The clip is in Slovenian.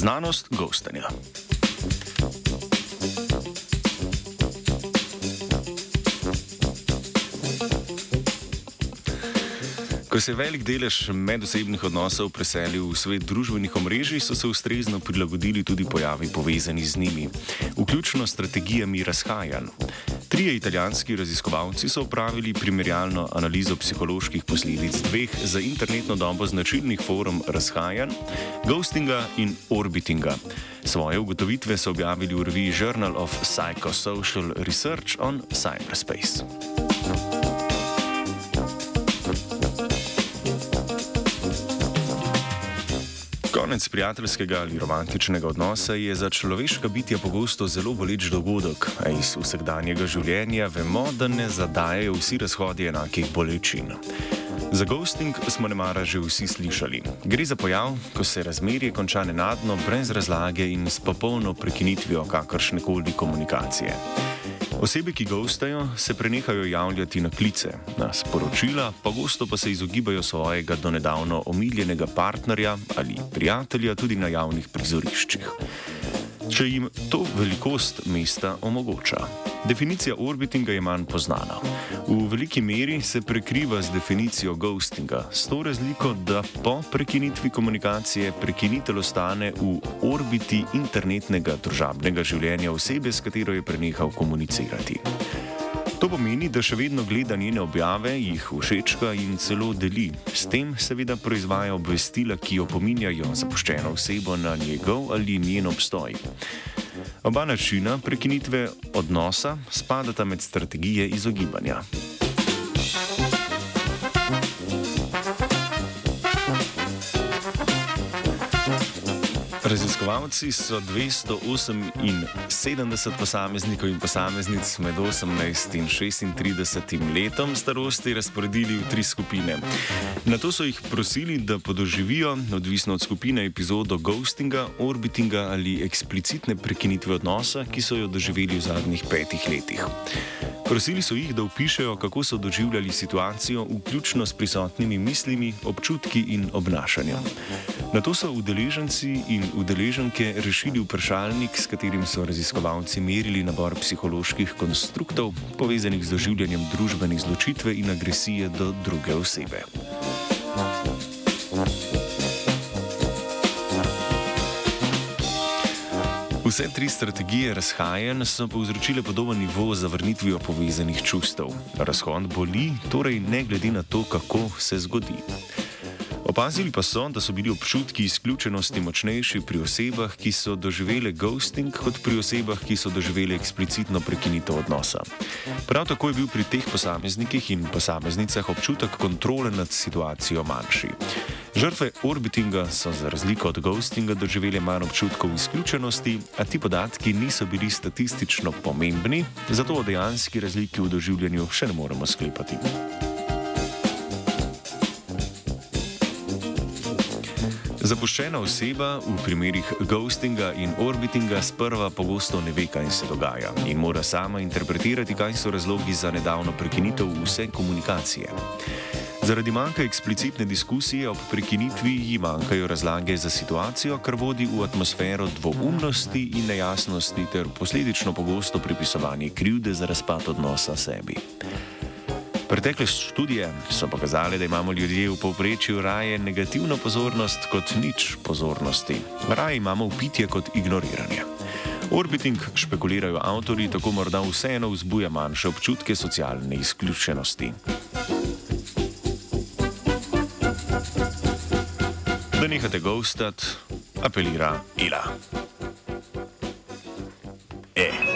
Znanost gostanja. Ko se je velik delež medosebnih odnosov preselil v svet družbenih omrežij, so se ustrezno prilagodili tudi pojavi povezani z njimi, vključno s strategijami razhajanj. Trije italijanski raziskovalci so upravili primerjalno analizo psiholoških posledic dveh za internetno dobo značilnih forum razhajanj, ghostinga in orbitinga. Svoje ugotovitve so objavili v reviji Journal of Psychosocial Research on Cyberspace. Konec prijateljskega ali romantičnega odnosa je za človeška bitja pogosto zelo boleč dogodek, a iz vsakdanjega življenja vemo, da ne zadajajo vsi razhodi enakih bolečin. Za ghosting smo ne mara že vsi slišali. Gre za pojav, ko se razmerje konča nenadno, brez razlage in s popolno prekinitvijo kakršne koli komunikacije. Osebe, ki gostajo, se prenehajo javljati na klice, na sporočila, pogosto pa se izogibajo svojega donedavno omiljenega partnerja ali prijatelja tudi na javnih prizoriščih. Če jim to velikost mesta omogoča. Definicija orbitinga je manj znana. V veliki meri se prekriva z definicijo ghostinga, s to razliko, da po prekinitvi komunikacije prekinitelj ostane v orbiti internetnega družabnega življenja osebe, s katero je prenehal komunicirati. To pomeni, da še vedno gleda njene objave, jih všečka in celo deli. S tem seveda proizvaja obvestila, ki opominjajo zapuščeno osebo na njegov ali njen obstoj. Oba načina prekinitve odnosa spadata med strategije izogibanja. Raziskovalci so 278 posameznikov in posameznic med 18 in 36 letom starosti razporedili v tri skupine. Na to so jih prosili, da podoživijo, odvisno od skupine, epizodo ghostinga, orbitinga ali eksplicitne prekinitve odnosa, ki so jo doživeli v zadnjih petih letih. Prosili so jih, da opišajo, kako so doživljali situacijo, vključno s prisotnimi mislimi, občutki in obnašanjem. Na to so udeleženci in udeleženke rešili vprašalnik, s katerim so raziskovalci merili nabor psiholoških konstruktov, povezanih z doživljanjem družbene izločitve in agresije do druge osebe. Vse tri strategije razhajanj so povzročile podoben nivo zavrnitvijo povezanih čustev. Razhod boli, torej ne glede na to, kako se zgodi. Opazili pa so, da so bili občutki izključenosti močnejši pri osebah, ki so doživele ghosting, kot pri osebah, ki so doživele eksplicitno prekinitev odnosa. Prav tako je bil pri teh posameznikih in posameznicah občutek kontrole nad situacijo manjši. Žrtve orbitinga so za razliko od ghostinga doživele manj občutkov izključenosti, a ti podatki niso bili statistično pomembni, zato o dejanski razliki v doživljanju še ne moremo sklepati. Zapuščena oseba v primerih ghostinga in orbitinga sprva pogosto ne ve, kaj se dogaja in mora sama interpretirati, kaj so razlogi za nedavno prekinitev vse komunikacije. Zaradi manjka eksplicitne diskusije ob prekinitvi ji manjkajo razlage za situacijo, kar vodi v atmosfero dvoumnosti in nejasnosti ter posledično pogosto pripisovanje krivde za razpad odnosa sebi. Pretekle študije so pokazale, da imamo ljudje v povprečju raje negativno pozornost kot nič pozornosti. Raje imamo upitje kot ignoriranje. Orbiting, špekulirajo avtori, tako morda vseeno vzbuja manjše občutke socialne izključenosti. Da nehate ghostat, apelira Ila. E.